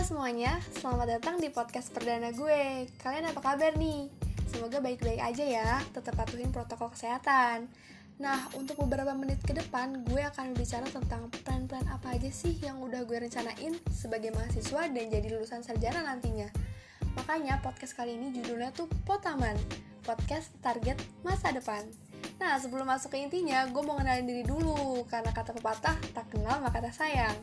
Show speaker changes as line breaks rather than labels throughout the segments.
semuanya, selamat datang di podcast perdana gue. Kalian apa kabar nih? Semoga baik-baik aja ya, tetap patuhin protokol kesehatan. Nah, untuk beberapa menit ke depan, gue akan bicara tentang plan-plan apa aja sih yang udah gue rencanain sebagai mahasiswa dan jadi lulusan sarjana nantinya. Makanya podcast kali ini judulnya tuh Potaman, podcast target masa depan. Nah, sebelum masuk ke intinya, gue mau kenalin diri dulu, karena kata pepatah, tak kenal maka tak sayang.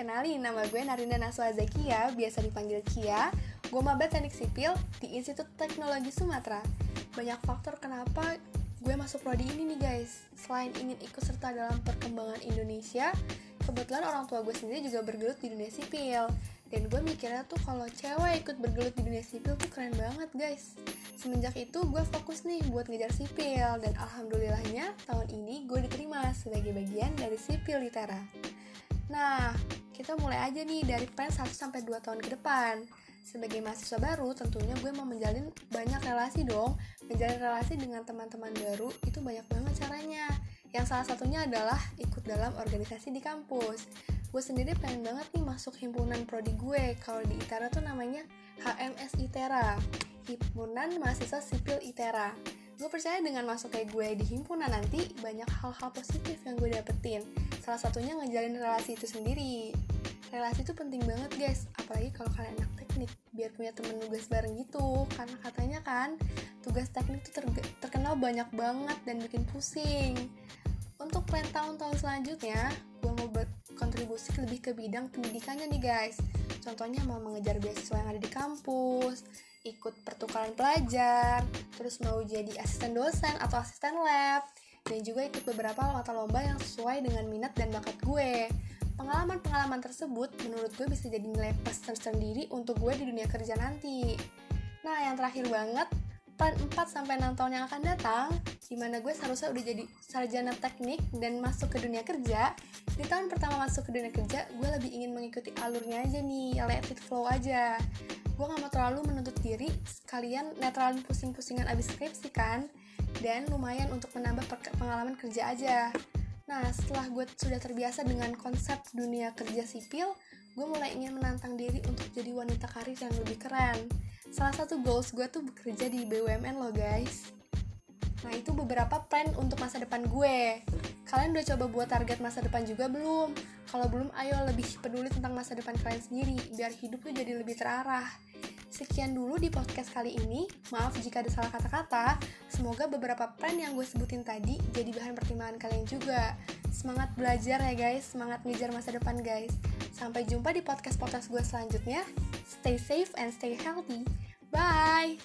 Kenalin, nama gue Narinda Naswa Zakia, biasa dipanggil Kia. Gue maba teknik sipil di Institut Teknologi Sumatera. Banyak faktor kenapa gue masuk prodi ini nih guys. Selain ingin ikut serta dalam perkembangan Indonesia, kebetulan orang tua gue sendiri juga bergelut di dunia sipil. Dan gue mikirnya tuh kalau cewek ikut bergelut di dunia sipil tuh keren banget guys. Semenjak itu gue fokus nih buat ngejar sipil dan alhamdulillahnya tahun ini gue diterima sebagai bagian dari sipil litera. Nah, kita mulai aja nih dari plan 1 sampai 2 tahun ke depan. Sebagai mahasiswa baru, tentunya gue mau menjalin banyak relasi dong. Menjalin relasi dengan teman-teman baru itu banyak banget caranya. Yang salah satunya adalah ikut dalam organisasi di kampus. Gue sendiri pengen banget nih masuk himpunan prodi gue. Kalau di ITERA tuh namanya HMS ITERA, Himpunan Mahasiswa Sipil ITERA. Gue percaya dengan masuk kayak gue di himpunan nanti, banyak hal-hal positif yang gue dapetin. Salah satunya ngejalin relasi itu sendiri. Relasi itu penting banget guys. Apalagi kalau kalian anak teknik biar punya temen tugas bareng gitu. Karena katanya kan tugas teknik itu ter terkenal banyak banget dan bikin pusing. Untuk plan tahun-tahun selanjutnya gue mau berkontribusi lebih ke bidang pendidikannya nih guys. Contohnya mau mengejar beasiswa yang ada di kampus ikut pertukaran pelajar terus mau jadi asisten dosen atau asisten lab dan juga ikut beberapa mata lomba yang sesuai dengan minat dan bakat gue Pengalaman-pengalaman tersebut menurut gue bisa jadi nilai plus tersendiri untuk gue di dunia kerja nanti. Nah, yang terakhir banget, plan 4 sampai 6 tahun yang akan datang, di mana gue seharusnya udah jadi sarjana teknik dan masuk ke dunia kerja. Di tahun pertama masuk ke dunia kerja, gue lebih ingin mengikuti alurnya aja nih, let it flow aja. Gue gak mau terlalu menuntut diri, sekalian netralin pusing-pusingan abis skripsi kan, dan lumayan untuk menambah pengalaman kerja aja. Nah, setelah gue sudah terbiasa dengan konsep dunia kerja sipil, gue mulai ingin menantang diri untuk jadi wanita karir yang lebih keren. Salah satu goals gue tuh bekerja di BUMN loh guys. Nah, itu beberapa plan untuk masa depan gue. Kalian udah coba buat target masa depan juga belum? Kalau belum, ayo lebih peduli tentang masa depan kalian sendiri, biar hidup tuh jadi lebih terarah. Sekian dulu di podcast kali ini. Maaf jika ada salah kata-kata. Semoga beberapa plan yang gue sebutin tadi jadi bahan pertimbangan kalian juga. Semangat belajar ya guys, semangat ngejar masa depan guys. Sampai jumpa di podcast-podcast gue selanjutnya. Stay safe and stay healthy. Bye!